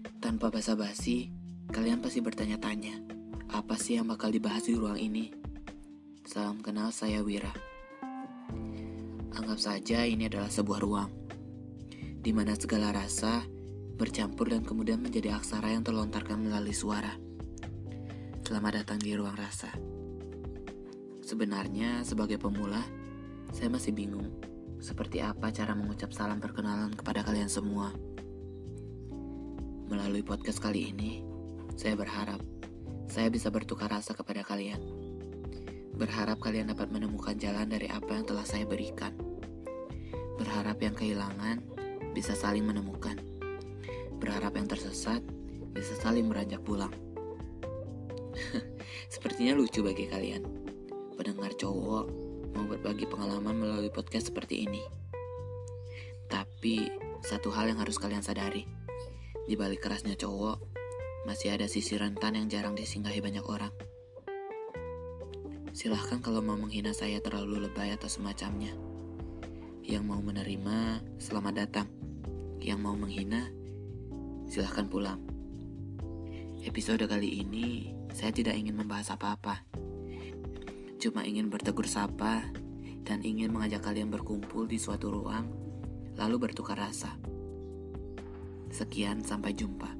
Tanpa basa-basi, kalian pasti bertanya-tanya, apa sih yang bakal dibahas di ruang ini? Salam kenal, saya Wira. Anggap saja ini adalah sebuah ruang, di mana segala rasa bercampur dan kemudian menjadi aksara yang terlontarkan melalui suara. Selamat datang di ruang rasa. Sebenarnya, sebagai pemula, saya masih bingung seperti apa cara mengucap salam perkenalan kepada kalian semua. Melalui podcast kali ini, saya berharap saya bisa bertukar rasa kepada kalian. Berharap kalian dapat menemukan jalan dari apa yang telah saya berikan. Berharap yang kehilangan bisa saling menemukan. Berharap yang tersesat bisa saling beranjak pulang. Sepertinya lucu bagi kalian. Pendengar cowok mau berbagi pengalaman melalui podcast seperti ini. Tapi, satu hal yang harus kalian sadari di balik kerasnya cowok, masih ada sisi rentan yang jarang disinggahi banyak orang. Silahkan kalau mau menghina saya terlalu lebay atau semacamnya. Yang mau menerima, selamat datang. Yang mau menghina, silahkan pulang. Episode kali ini, saya tidak ingin membahas apa-apa. Cuma ingin bertegur sapa dan ingin mengajak kalian berkumpul di suatu ruang, lalu bertukar rasa. Sekian, sampai jumpa.